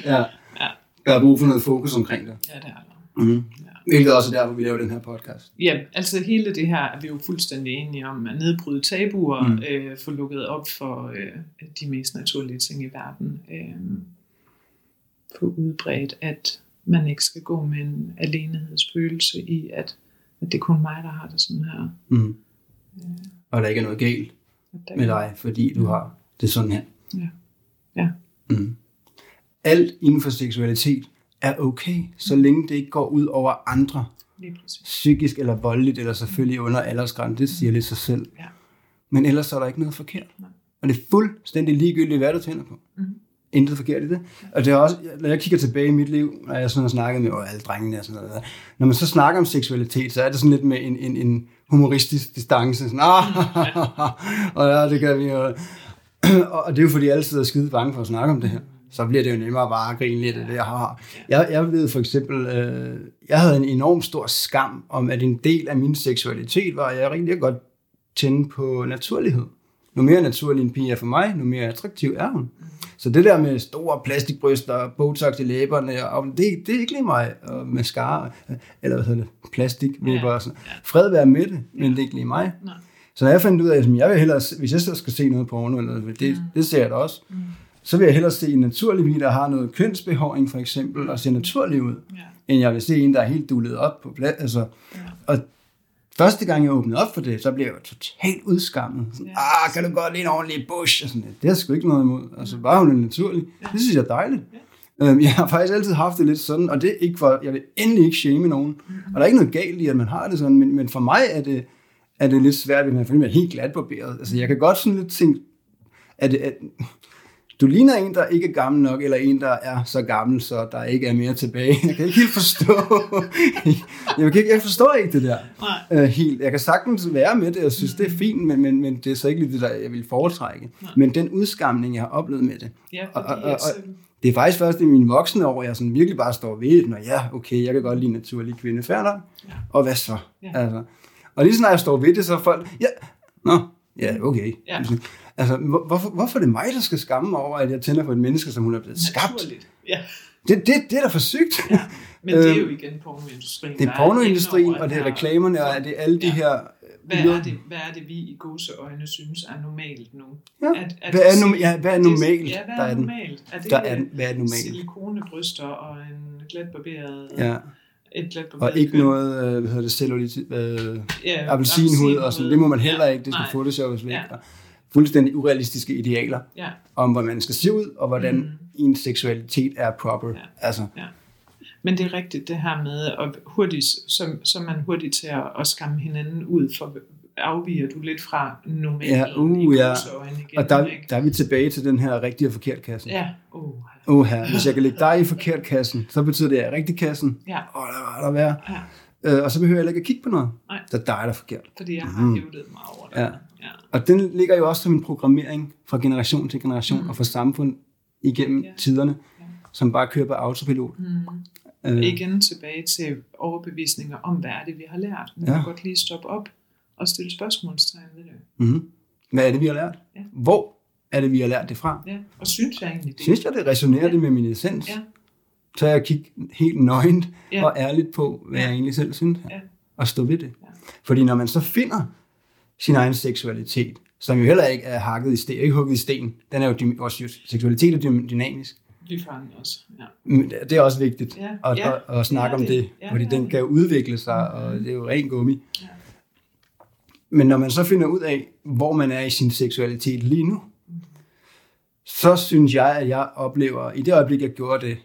Ja. Ja. Der er brug for noget fokus omkring det. Ja, det er der. Mm. Ja. Hvilket også er derfor, vi laver den her podcast. Ja, altså hele det her er vi jo fuldstændig enige om, at nedbryde tabuer, mm. øh, få lukket op for øh, de mest naturlige ting i verden. Øh, få udbredt, at man ikke skal gå med en alenehedsfølelse i, at, at det er kun mig, der har det sådan her. Mm. Og der ikke er noget galt der, med dig, fordi du har det sådan her. Ja. Ja. Mm. Alt inden for seksualitet er okay, så længe det ikke går ud over andre. Psykisk eller voldeligt, eller selvfølgelig under aldersgrænsen. Det siger lidt sig selv. Ja. Men ellers er der ikke noget forkert. Nej. Og det er fuldstændig ligegyldigt, hvad du tænder på. Mhm. Intet forkert i det. Og det er også, når jeg kigger tilbage i mit liv, når jeg sådan har snakket med alle drengene og sådan noget, når man så snakker om seksualitet, så er det sådan lidt med en, en, en humoristisk distance. Sådan, ah, *laughs* og ja, det kan vi jo. og det er jo fordi, alle sidder skide bange for at snakke om det her. Så bliver det jo nemmere bare at grine lidt af det, jeg har. Jeg, jeg ved for eksempel, øh, jeg havde en enorm stor skam om, at en del af min seksualitet var, at jeg rigtig godt tænde på naturlighed. Nu mere naturlig en pige er for mig, nu mere attraktiv er hun. Så det der med store plastikbryster, botox i læberne, og det, det er ikke lige mig, og mascara, eller hvad hedder det, plastikvipper og sådan. Fred være med det, men det er ikke lige mig. Nej. Så når jeg fandt ud af, at jeg vil hellere, hvis jeg så skal se noget porno, eller, det, det ser jeg da også. så vil jeg hellere se en naturlig bil, der har noget kønsbehåring for eksempel, og ser naturlig ud, Ja. end jeg vil se en, der er helt dullet op på plads. Altså, Ja. og første gang jeg åbnede op for det, så blev jeg totalt udskammet. Sådan, Ja. ah, kan du godt lide en ordentlig bush? Og sådan, det har sgu ikke noget imod. Altså, bare hun er naturlig. Det synes jeg er dejligt. Øhm, Jeg har faktisk altid haft det lidt sådan, og det er ikke for, jeg vil endelig ikke shame nogen. Mm-hmm. Og der er ikke noget galt i, at man har det sådan, men, men for mig er det, er det lidt svært, fordi man er helt glatbarberet. Altså, jeg kan godt sådan lidt tænke, at, at du ligner en, der ikke er gammel nok, eller en, der er så gammel, så der ikke er mere tilbage. Jeg kan ikke helt forstå. *laughs* jeg, kan ikke, jeg forstår ikke det der. Nej. Øh, helt. Jeg kan sagtens være med det, og synes, det er fint, men, men, men det er så ikke lige det, der jeg vil foretrække. Men den udskamning, jeg har oplevet med det, Ja, Og- og- og- så- det er faktisk først i mine voksne år, jeg sådan virkelig bare står ved det, når ja, okay, jeg kan godt lide naturlig kvinde, færdig. Ja. Og hvad så? Ja. Altså, og lige snart jeg står ved det, så er folk, ja, nå, ja, okay. Ja. Altså, hvor, hvorfor, hvorfor er det mig, der skal skamme mig over, at jeg tænder på et menneske, som hun er blevet skabt? Naturligt. Ja, Det, det, det er da for sygt. Ja. men *laughs* det er jo Øhm, igen pornoindustrien. Det der er pornoindustrien, og det er reklamerne, og det er alle de Ja. her... Hvad er det, hvad er det vi i gåseøjne synes er normalt nu? Ja. At, at Hvad er det- norm- ja, hvad er det- normalt? Ja, hvad Der er, er den- normalt? Er det Der er, hvad er normalt? silikonebryster og en glatbarberet, Ja. et glatbarberet Og ikke køn? noget, øh, hvad hedder det, cellulit, øh, ja, appelsinhud og sådan. Det må man heller Ja, ikke, det skal photoshoppes væk. Ja. Og Fuldstændig urealistiske idealer Ja, om, hvordan man skal se ud, og hvordan Mm. ens seksualitet er proper. Ja. Altså, men det er rigtigt det her med, at hurtigt, så, så man hurtigt til at, at skamme hinanden ud, for afviger du lidt fra normalen Ja, uh, i ja. igen. og der, ikke? der er vi tilbage til den her rigtig og forkert kassen. Ja, uh, Åh her, hvis jeg kan lægge dig i forkert kassen, så betyder det, at jeg er rigtig kassen. ja, Åh, der var der være. ja, Øh, og så behøver jeg ikke at kigge på noget. Nej. Så er dig, der er forkert. fordi jeg har Mm. hævdet mig over det. Ja. Ja. Og den ligger jo også som en programmering fra generation til generation, Mm. og fra samfund igennem Ja. tiderne, Ja. som bare kører på autopilot. Mm. Øh, Igen tilbage til overbevisninger om, hvad er det, vi har lært. Man Ja. kan godt lige stoppe op og stille spørgsmålstegn ved det. mm-hmm. Hvad er det, vi har lært? Ja. Hvor er det, vi har lært det fra? Ja, og synes jeg egentlig det? Synes jeg, det resonerer Ja. det med min essens? Ja. Så jeg kigge helt nøgent Ja. og ærligt på, hvad Ja. jeg egentlig selv synes, Ja. og stå ved det. Ja. Fordi når man så finder sin egen seksualitet, som jo heller ikke er hakket i sten, ikke hugget i sten, den er jo, vores seksualitet er dy- dynamisk. Fanger også. Ja. Det er også vigtigt Ja. at, Ja. at, at snakke Det er om det, det. Ja, fordi det er den det. kan jo udvikle sig, og det er jo ren gummi. Ja. Men når man så finder ud af, hvor man er i sin seksualitet lige nu, så synes jeg, at jeg oplever, i det øjeblik, jeg gjorde det,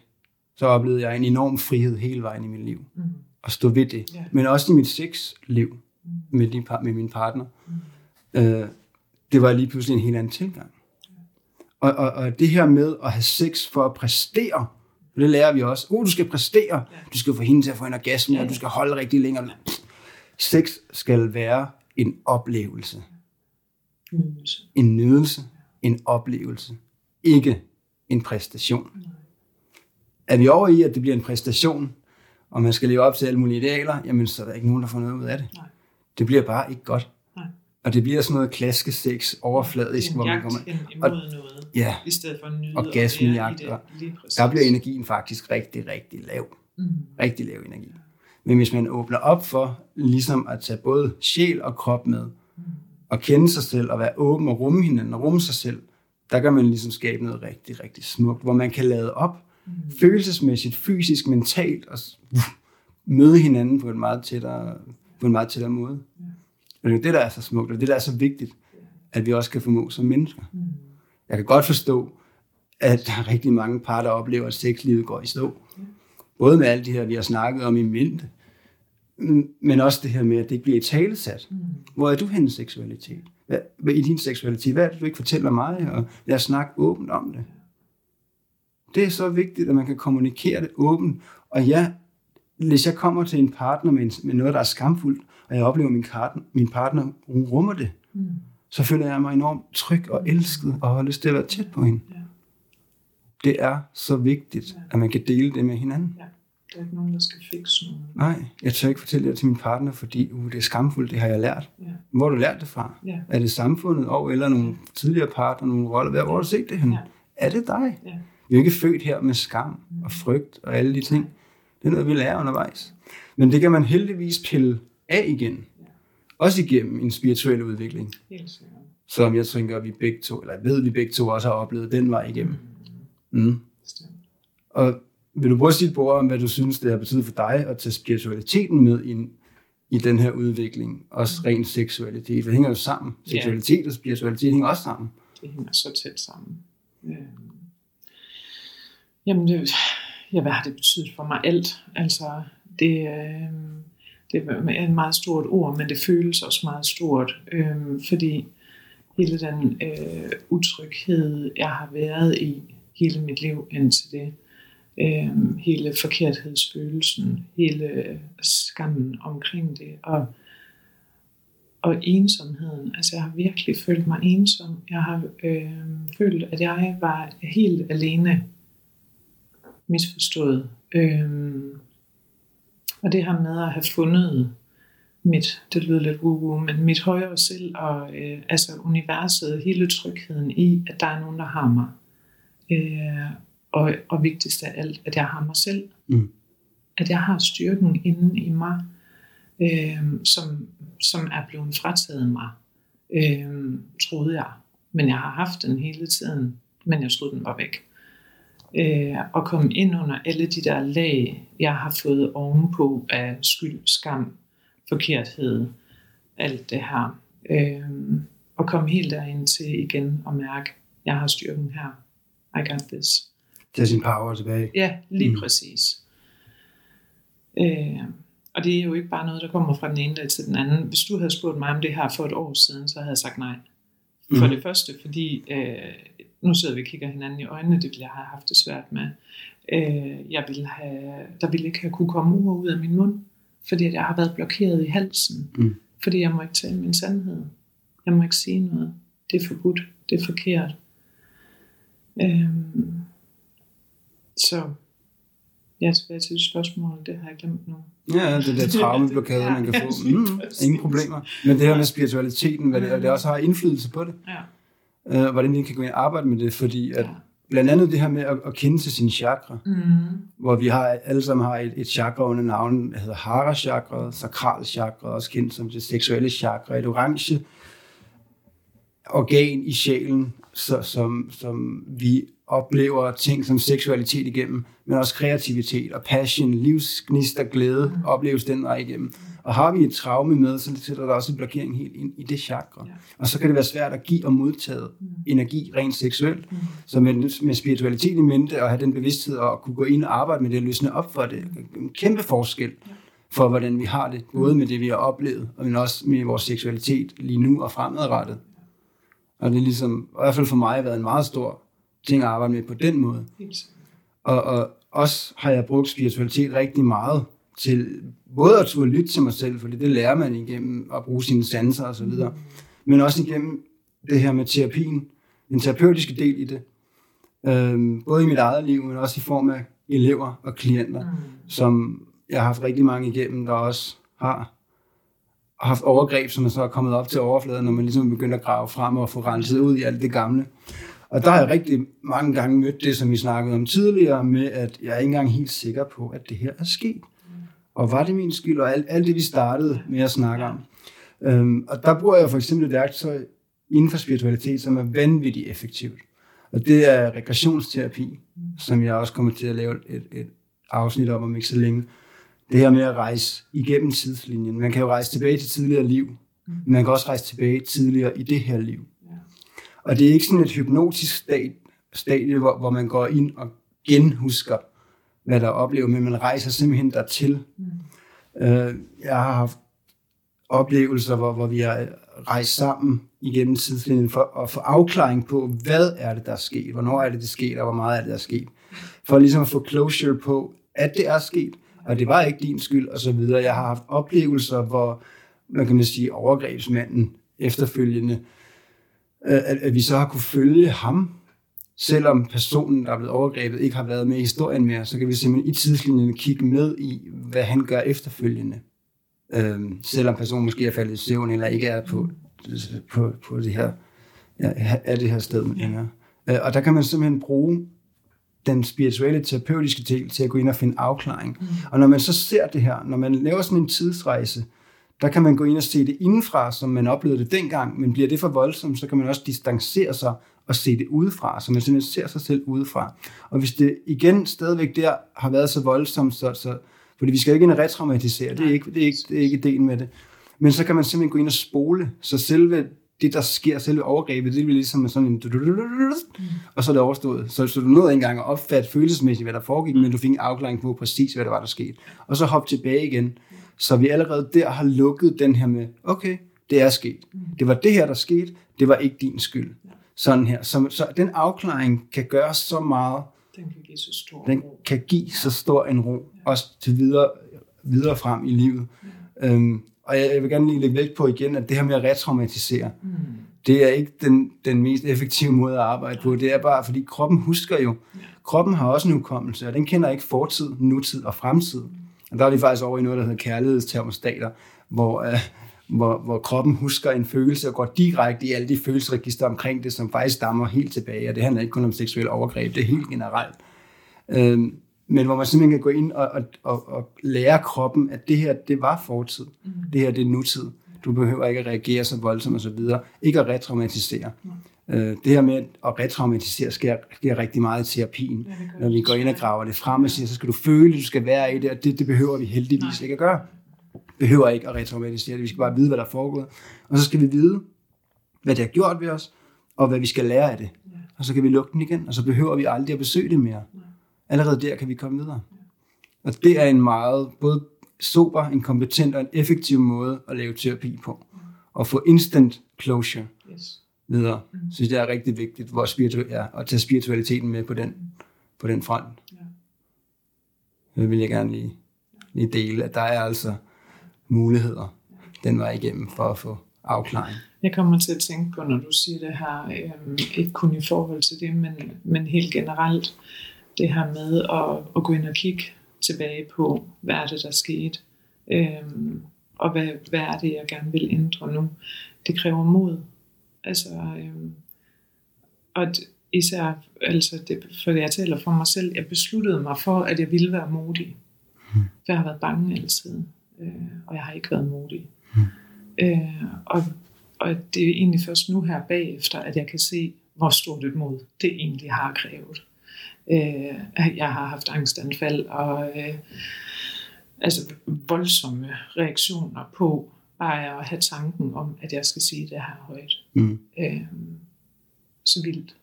så oplevede jeg en enorm frihed hele vejen i mit liv. Mm. At stå ved det. Ja. Men også i mit sexliv med, din, med min partner. Øh, det var lige pludselig en helt anden tilgang. Og, og, og det her med at have sex for at præstere, det lærer vi også. Oh, du skal præstere. Du skal få hende til at få en orgasme, Ja. og du skal holde rigtig længere. Sex skal være en oplevelse. Nydelse. En nydelse. En oplevelse. Ikke en præstation. Er vi over i, at det bliver en præstation, og man skal leve op til alle mulige idealer, jamen så er der ikke nogen, der får noget ud af det. Nej. Det bliver bare ikke godt. Nej. Og det bliver sådan noget klaskesex overfladisk, En hvor man kommer... imod og- noget, Ja, i stedet for nyde og præcis. der bliver energien faktisk rigtig, rigtig lav. Mm. Rigtig lav energi. Men hvis man åbner op for ligesom at tage både sjæl og krop med, og kende sig selv, og være åben og rumme hinanden, og rumme sig selv, der kan man ligesom skabe noget rigtig, rigtig smukt, hvor man kan lade op, følelsesmæssigt, fysisk, mentalt, og møde hinanden på en meget tættere, på en meget tættere måde. Og det er det, der er så smukt, og det, der er så vigtigt, at vi også kan formå som mennesker. Jeg kan godt forstå, at der er rigtig mange par, der oplever, at sexlivet går i stå. Både med alt det her, vi har snakket om i mente, mm, men også det her med, at det ikke bliver i talesat. Hvor er du henne i seksualitet? Hvad, hvad, I din seksualitet, hvad er det, du ikke fortæller mig? Og lad os snakke åbent om det. Det er så vigtigt, at man kan kommunikere det åbent. Og ja, hvis jeg kommer til en partner med, en, med noget, der er skamfuldt, og jeg oplever, at min, partner, min partner hun rummer det, Mm. så føler jeg mig enormt tryg og elsket, og har lyst til at være tæt på hende. Ja. Det er så vigtigt, at man kan dele det med hinanden. Ja. Der er ikke nogen, der skal fikse noget. Nej, jeg tør ikke fortælle det til min partner, fordi uh, det er skamfuldt, det har jeg lært. Ja. Hvor har du lært det fra? Ja. Er det samfundet og eller nogle tidligere partner, nogle roller? Hvor har du set det hen? Ja. Er det dig? Ja. Vi er jo ikke født her med skam og frygt og alle de ting. Det er noget, vi lærer undervejs. Men det kan man heldigvis pille af igen. Også igennem en spirituel udvikling, Helt sikkert. som jeg tænker, vi begge to, eller jeg ved, vi begge to også har oplevet den vej igennem. Mm. Bestemt. Og vil du prøve at sige et ord om, hvad du synes, det har betydet for dig at tage spiritualiteten med ind i den her udvikling? Også ren seksualitet. Det hænger jo sammen. Ja. Seksualitet og spiritualitet hænger også sammen. Det hænger så tæt sammen. Øh, jamen, det, ja, hvad har det betydet for mig? Alt. Altså, det, øh, det er et meget stort ord, men det føles også meget stort, øh, fordi hele den øh, utryghed, jeg har været i hele mit liv indtil det, øh, hele forkerthedsfølelsen, hele skammen omkring det, og og ensomheden. Altså jeg har virkelig følt mig ensom. Jeg har øh, følt, at jeg var helt alene misforstået. Øh, og det her med at have fundet mit, det lyder lidt woo men mit højere selv og øh, altså universet, hele trygheden i, at der er nogen, der har mig. Øh, og, og vigtigst af alt, at jeg har mig selv. Mm. At jeg har styrken inde i mig, øh, som, som er blevet frataget mig, øh, troede jeg. Men jeg har haft den hele tiden, men jeg troede, den var væk. Øh, og komme ind under alle de der lag, jeg har fået ovenpå af skyld, skam, forkerthed, alt det her. Øh, og komme helt derind til igen og mærke, jeg har styrken her. I got this. Tage sin power tilbage. Ja, lige Mm. mm. præcis. Øh, og det er jo ikke bare noget, der kommer fra den ene dag til den anden. Hvis du havde spurgt mig om det her for et år siden, så havde jeg sagt nej. For Mhm. det første, fordi øh, nu sidder vi og kigger hinanden i øjnene, det ville jeg have haft det svært med. Øh, jeg ville have, der ville ikke have kunne komme ord ud af min mund, fordi jeg har været blokeret i halsen. Mm. Fordi jeg må ikke tale min sandhed. Jeg må ikke sige noget. Det er forbudt. Det er forkert. Øhm, så ja, tilbage til spørgsmålet, det har jeg glemt nu. Ja, det der *laughs* traumeblokade, man kan Ja, få. Mm, ingen problemer. Men det her med spiritualiteten, hvad det, og det også har indflydelse på det. Ja. Øh, hvordan vi kan gå ind og arbejde med det, fordi at blandt andet det her med at, at kende til sine chakra, Mm. hvor vi har alle sammen har et, et chakra under navnet, der hedder hara chakra, sakral chakra, også kendt som det seksuelle chakra, et orange organ i sjælen, så, som, som vi oplever ting som seksualitet igennem, men også kreativitet og passion, livsgnist og glæde opleves den vej igennem. Og har vi et traume med, så sætter der også en blokering helt ind i det chakra. Ja. Og så kan det være svært at give og modtage energi rent seksuelt. Mm. Så med, med spiritualitet i mente og have den bevidsthed og kunne gå ind og arbejde med det og løsne op for det, en kæmpe forskel for, hvordan vi har det, både med det, vi har oplevet, og men også med vores seksualitet lige nu og fremadrettet. Og det er ligesom, i hvert fald for mig, været en meget stor ting at arbejde med på den måde. Og, og også har jeg brugt spiritualitet rigtig meget til både at turde lytte til mig selv, fordi det lærer man igennem at bruge sine sanser og så videre, men også igennem det her med terapien, den terapeutiske del i det. Øhm, både i mit eget liv, men også i form af elever og klienter, Mm. som jeg har haft rigtig mange igennem, der også har haft overgreb, som er så er kommet op til overfladen, når man ligesom begynder at grave frem og få renset ud i alt det gamle. Og der har jeg rigtig mange gange mødt det, som vi snakkede om tidligere, med at jeg er ikke engang helt sikker på, at det her er sket. Og var det min skyld, og alt, alt det, vi startede med at snakke om. Øhm, og der bruger jeg for eksempel et værktøj inden for spiritualitet, som er vanvittigt effektivt. Og det er regressionsterapi, som jeg også kommer til at lave et, et afsnit om om ikke så længe. Det her med at rejse igennem tidslinjen. Man kan jo rejse tilbage til tidligere liv, men man kan også rejse tilbage tidligere i det her liv. Ja. Og det er ikke sådan et hypnotisk stat, stadie, hvor, hvor man går ind og genhusker, hvad der er oplevet, men man rejser simpelthen dertil. Mm. Øh, jeg har haft oplevelser, hvor, hvor vi har rejst sammen igennem tidslinjen for at få afklaring på, hvad er det, der er sket, hvornår er det, det er sket, og hvor meget er det, der er sket. For ligesom at få closure på, at det er sket, og det var ikke din skyld, og så videre. Jeg har haft oplevelser, hvor, man kan man sige, overgrebsmanden efterfølgende, øh, at, at vi så har kunne følge ham, selvom personen, der er blevet overgrebet, ikke har været med i historien mere, så kan vi simpelthen i tidslinjen kigge med i, hvad han gør efterfølgende. Øhm, selvom personen måske er faldet i søvn, eller ikke er på, på, på det her, ja, er det her sted længere. Øh, og der kan man simpelthen bruge den spirituelle, terapeutiske del til at gå ind og finde afklaring. Mm. Og når man så ser det her, når man laver sådan en tidsrejse, der kan man gå ind og se det indenfra, som man oplevede det dengang, men bliver det for voldsomt, så kan man også distancere sig og se det udefra, så man simpelthen ser sig selv udefra. Og hvis det igen stadigvæk der har været så voldsomt, så, så fordi vi skal jo ikke ind og retraumatisere, det er ikke, det er ikke, det er ikke ideen med det. Men så kan man simpelthen gå ind og spole, så selve det, der sker, selve overgrebet, det bliver ligesom sådan en... Og så er det overstået. Så, så du nåede ikke engang at opfatte følelsesmæssigt, hvad der foregik, men du fik en afklaring på præcis, hvad der var, der skete. Og så hop tilbage igen. Så vi allerede der har lukket den her med, okay, det er sket. Det var det her, der skete. Det var ikke din skyld. Sådan her. Så, så den afklaring kan gøre så meget. Den kan give så stor Den ro. kan give så stor en ro, også til videre, videre frem i livet. Øhm, og jeg, jeg vil gerne lige lægge vægt på igen, at det her med at retraumatisere, Mm. det er ikke den, den mest effektive måde at arbejde på. Det er bare, fordi kroppen husker jo. Kroppen har også en hukommelse, og den kender ikke fortid, nutid og fremtid. Og der er vi faktisk over i noget, der hedder kærlighedstermostater, hvor, øh, hvor, hvor kroppen husker en følelse og går direkte i alle de følelsesregister omkring det, som faktisk stammer helt tilbage. Og det handler ikke kun om seksuelle overgreb, det er helt generelt. Øhm, men hvor man simpelthen kan gå ind og, og, og, og lære kroppen, at det her, det var fortid. Mm. Det her, det er nutid. Du behøver ikke at reagere så voldsomt og så videre. Ikke at retraumatisere. Mm. Øh, det her med at retraumatisere sker, sker rigtig meget i terapien. Ja, når vi går ind og graver det frem og siger, så skal du føle, du skal være i det, og det, det behøver vi heldigvis Nej. ikke at gøre. Behøver ikke at retraumatisere det. Vi skal bare vide, hvad der er foregået. Og så skal vi vide, hvad det har gjort ved os, og hvad vi skal lære af det. Og så kan vi lukke den igen, og så behøver vi aldrig at besøge det mere. Allerede der kan vi komme videre. Og det er en meget både sober, en kompetent og en effektiv måde at lave terapi på. Og få instant closure Yes. videre. Jeg synes, det er rigtig vigtigt hvor spiritu- ja, at tage spiritualiteten med på den, på den front. Ja. Det vil jeg gerne lige, lige dele, at der er altså muligheder den vej igennem for at få afklaring. Jeg kommer til at tænke på, når du siger det her, øhm, ikke kun i forhold til det, men, men helt generelt, det her med at, at gå ind og kigge tilbage på, hvad er det, der skete, øhm, og hvad, hvad er det, jeg gerne vil ændre nu. Det kræver mod. Altså, øhm, og især, altså det, for jeg taler for mig selv, jeg besluttede mig for, at jeg ville være modig. For jeg har været bange altid, øh, og jeg har ikke været modig. Øh, og, og det er egentlig først nu her bagefter, at jeg kan se, hvor stort et mod det egentlig har krævet. Øh, jeg har haft angstanfald og øh, altså voldsomme reaktioner på bare at have tanken om, at jeg skal sige det her højt. Mm. Øh, så vildt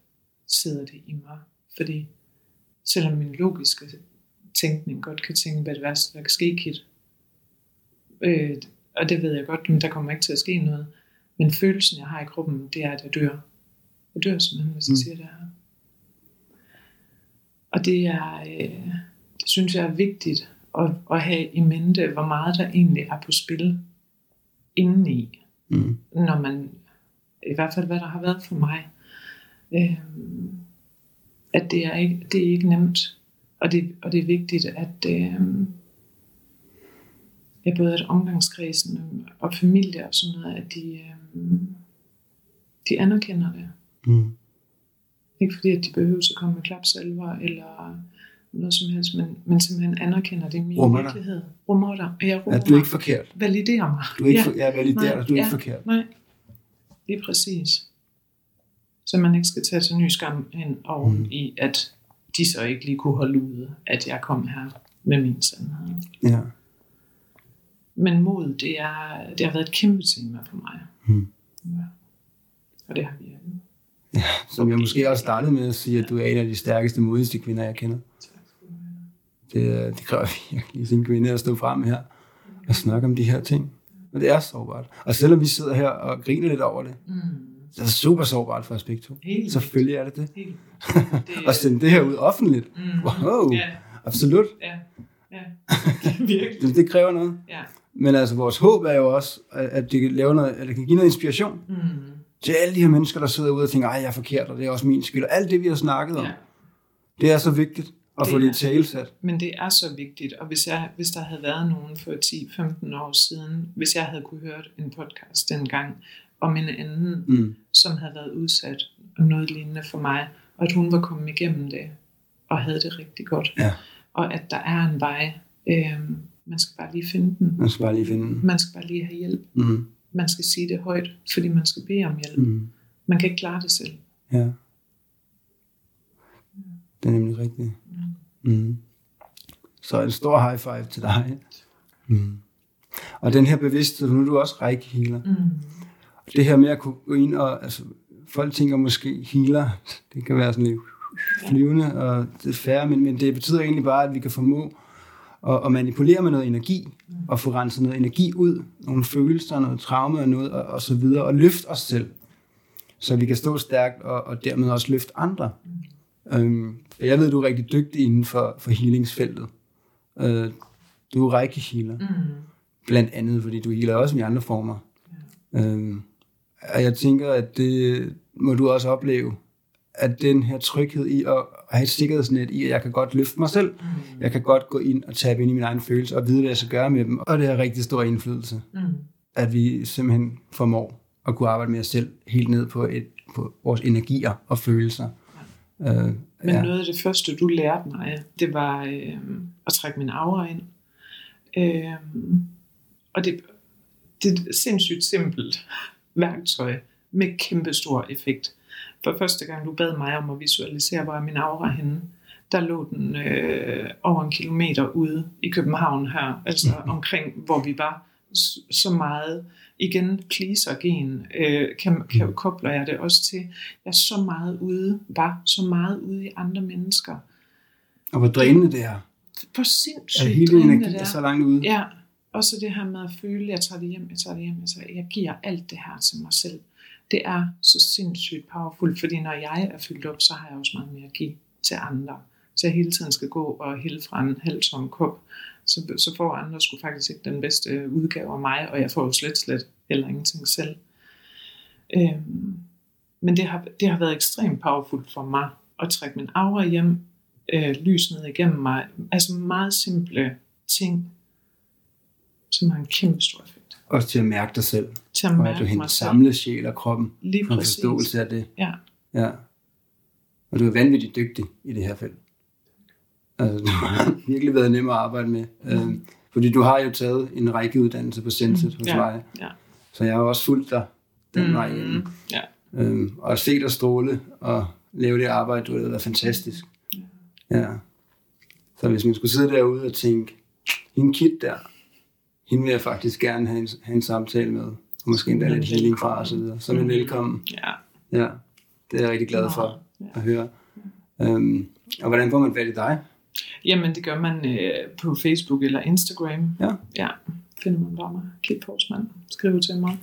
sidder det i mig. Fordi selvom min logiske tænkning godt kan tænke, hvad det værste, der kan ske, Kit. Øh, og det ved jeg godt, men der kommer ikke til at ske noget. Men følelsen, jeg har i kroppen, det er, at jeg dør. Jeg dør simpelthen, hvis jeg Mm. siger det her. Og det er, øh, det synes jeg er vigtigt at, at have i mente, hvor meget der egentlig er på spil indeni Mm. når man, i hvert fald hvad der har været for mig, øh, at det er ikke, det er ikke nemt, og det, og det er vigtigt, at øh, ja, både at omgangskredsen og familie og sådan noget, at de, øh, de anerkender det. Mm. Ikke fordi, at de behøver at komme med klapsalver eller noget som helst, men, men simpelthen anerkender det i min Rummer dig. virkelighed. Rummer dig. Jeg rummer At du er ikke forkert. Validerer mig. Du er ikke Ja. for, ja, validerer Nej, dig. Du er ja. ikke forkert. Nej, lige præcis. Så man ikke skal tage til ny skam ind Mm. mm. i, at de så ikke lige kunne holde ud, at jeg kom her med min sandhed. Ja. Men mod, det, er, det har været et kæmpe tema for mig. Mm. Ja. Og det har vi alle. Som jeg måske også startede med at sige, at du er en af de stærkeste, modigste kvinder, jeg kender. Det, det kræver virkelig sin kvinde at stå frem her og snakke om de her ting. Og det er sårbart. Og selvom vi sidder her og griner lidt over det, Mm. så er det super sårbart for os begge to. Helt Selvfølgelig er det det. Helt. *laughs* Og sende det her ud offentligt. Mm. Wow. Ja, Absolut. ja, ja. *laughs* Virkelig. Det, det kræver noget. Ja. Men altså, vores håb er jo også, at det kan, lave noget, at det kan give noget inspiration Mm. til alle de her mennesker, der sidder ude og tænker, ej, jeg er forkert, og det er også min skyld. Og alt det, vi har snakket om, ja. det er så vigtigt at Det få det talesat. Men det er så vigtigt, og hvis, jeg, hvis der havde været nogen for 10-15 år siden, hvis jeg havde kunne høre en podcast dengang om en anden, Mm. som havde været udsat og noget lignende for mig, og at hun var kommet igennem det og havde det rigtig godt, Ja. og at der er en vej, øh, Man skal bare lige finde den. Man skal bare lige finde den. Man skal bare lige have hjælp. Mm. Man skal sige det højt, fordi man skal bede om hjælp. Mm. Man kan ikke klare det selv. Ja. Det er nemlig rigtigt. Mm. Så en stor high five til dig. Mm. Og den her bevidsthed, nu er du også række healer. Mm. Det her med at kunne gå ind og, altså, folk tænker måske healer, det kan være sådan lidt flyvende, og det er færre, men, men det betyder egentlig bare, at vi kan formå at, at manipulere med noget energi, og få renset noget energi ud, nogle følelser, noget traume og noget, og, og så videre, og løfte os selv, så vi kan stå stærkt, og, og dermed også løfte andre. Øhm, jeg ved, du er rigtig dygtig inden for, for healingsfeltet. Øh, du er række healer, Mm. blandt andet, fordi du healer også i andre former. Øhm, og jeg tænker, at det må du også opleve, at den her tryghed i at have et sikkerhedsnet i, at jeg kan godt løfte mig selv. Mm. Jeg kan godt gå ind og tabe ind i mine egne følelser og vide, hvad jeg skal gøre med dem. Og det har rigtig stor indflydelse, Mm. at vi simpelthen formår at kunne arbejde med os selv helt ned på, et, på vores energier og følelser. Øh, Men ja. noget af det første, du lærte mig, det var øh, at trække min aura ind. Øh, og det, det er et sindssygt simpelt værktøj med kæmpe stor effekt. For første gang du bad mig om at visualisere, hvor er min aura henne, der lå den øh, over en kilometer ude i København her, altså omkring, hvor vi var så meget. Igen, pleaser-gen, øh, kan, kan, kobler jeg det også til. Jeg er så meget ude, var så meget ude i andre mennesker. Og hvor drænende det er. Hvor At sindssygt hele drænende energi er så langt ude. Ja, og så det her med at føle, jeg tager det hjem, jeg tager det hjem, jeg, tager, jeg giver alt det her til mig selv. Det er så sindssygt powerful, fordi når jeg er fyldt op, så har jeg også meget mere at give til andre. Så jeg hele tiden skal gå og hælde fra en halv tom kop, så, så får andre sgu faktisk ikke den bedste øh, udgave af mig, og jeg får jo slet, slet heller ingenting selv. Øhm, men det har, det har været ekstremt powerful for mig at trække min aura hjem, øh, lys ned igennem mig. Altså meget simple ting, som har en kæmpe stor effekt. Også til at mærke dig selv. Til at Og at mærke du henter samle sjæl og kroppen. Lige en præcis. forståelse af det. Ja. Ja. Og du er vanvittigt dygtig i det her felt. Altså, du har *laughs* virkelig været nem at arbejde med. Øhm, fordi du har jo taget en række uddannelse på Senset hos Mm. Ja, mig. ja. Så jeg har jo også fulgt dig den Mm, vej igennem. ja. Øhm, og at se dig stråle og lave det arbejde, du har lavet, er fantastisk. Ja. Så hvis man skulle sidde derude og tænke, hende Kit der, hende vil jeg faktisk gerne have en, have en samtale med, og måske endda lidt healing fra og så videre. Så er man Mm. velkommen. Ja. Ja, det er jeg rigtig glad for Ja. at høre. Øhm, og hvordan får man fat i dig? Jamen, det gør man øh, på Facebook eller Instagram. Ja. Ja, finder man bare mig. Kit Forsman. Skriv til mig.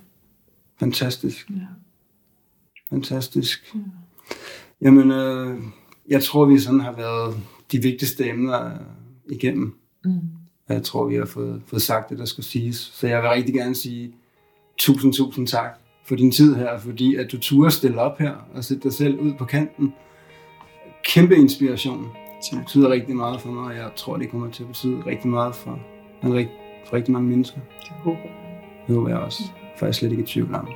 Fantastisk, Ja. fantastisk. Ja. Jamen, øh, jeg tror, vi sådan har været de vigtigste emner igennem. Mm. Og Jeg tror, vi har fået, fået sagt det, der skulle siges. Så jeg vil rigtig gerne sige tusind, tusind tak for din tid her, fordi at du turde stille op her og sætte dig selv ud på kanten. Kæmpe inspiration. Det betyder rigtig meget for mig, og jeg tror, det kommer til at betyde rigtig meget for, for, rigtig, for rigtig mange mennesker. Det håber jeg. Det håber jeg også, for jeg er slet ikke i tvivl om.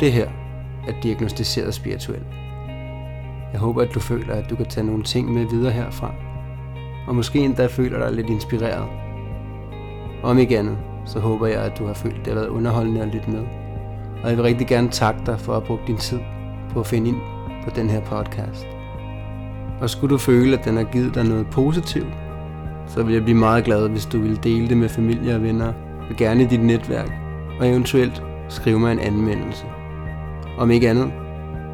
Det her er diagnostiseret spirituelt. Jeg håber, at du føler, at du kan tage nogle ting med videre herfra. Og måske endda føler dig lidt inspireret. Om ikke andet, så håber jeg, at du har følt, at det har været underholdende at lytte med. Og jeg vil rigtig gerne takke dig for at have brugt din tid på at finde ind på den her podcast. Og skulle du føle, at den har givet dig noget positivt, så vil jeg blive meget glad, hvis du vil dele det med familie og venner, og gerne i dit netværk, og eventuelt skrive mig en anmeldelse. Om ikke andet,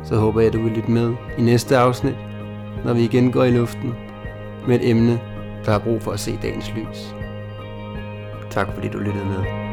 så håber jeg, at du vil lytte med i næste afsnit, når vi igen går i luften med et emne, der har brug for at se dagens lys. Tak fordi du lyttede med.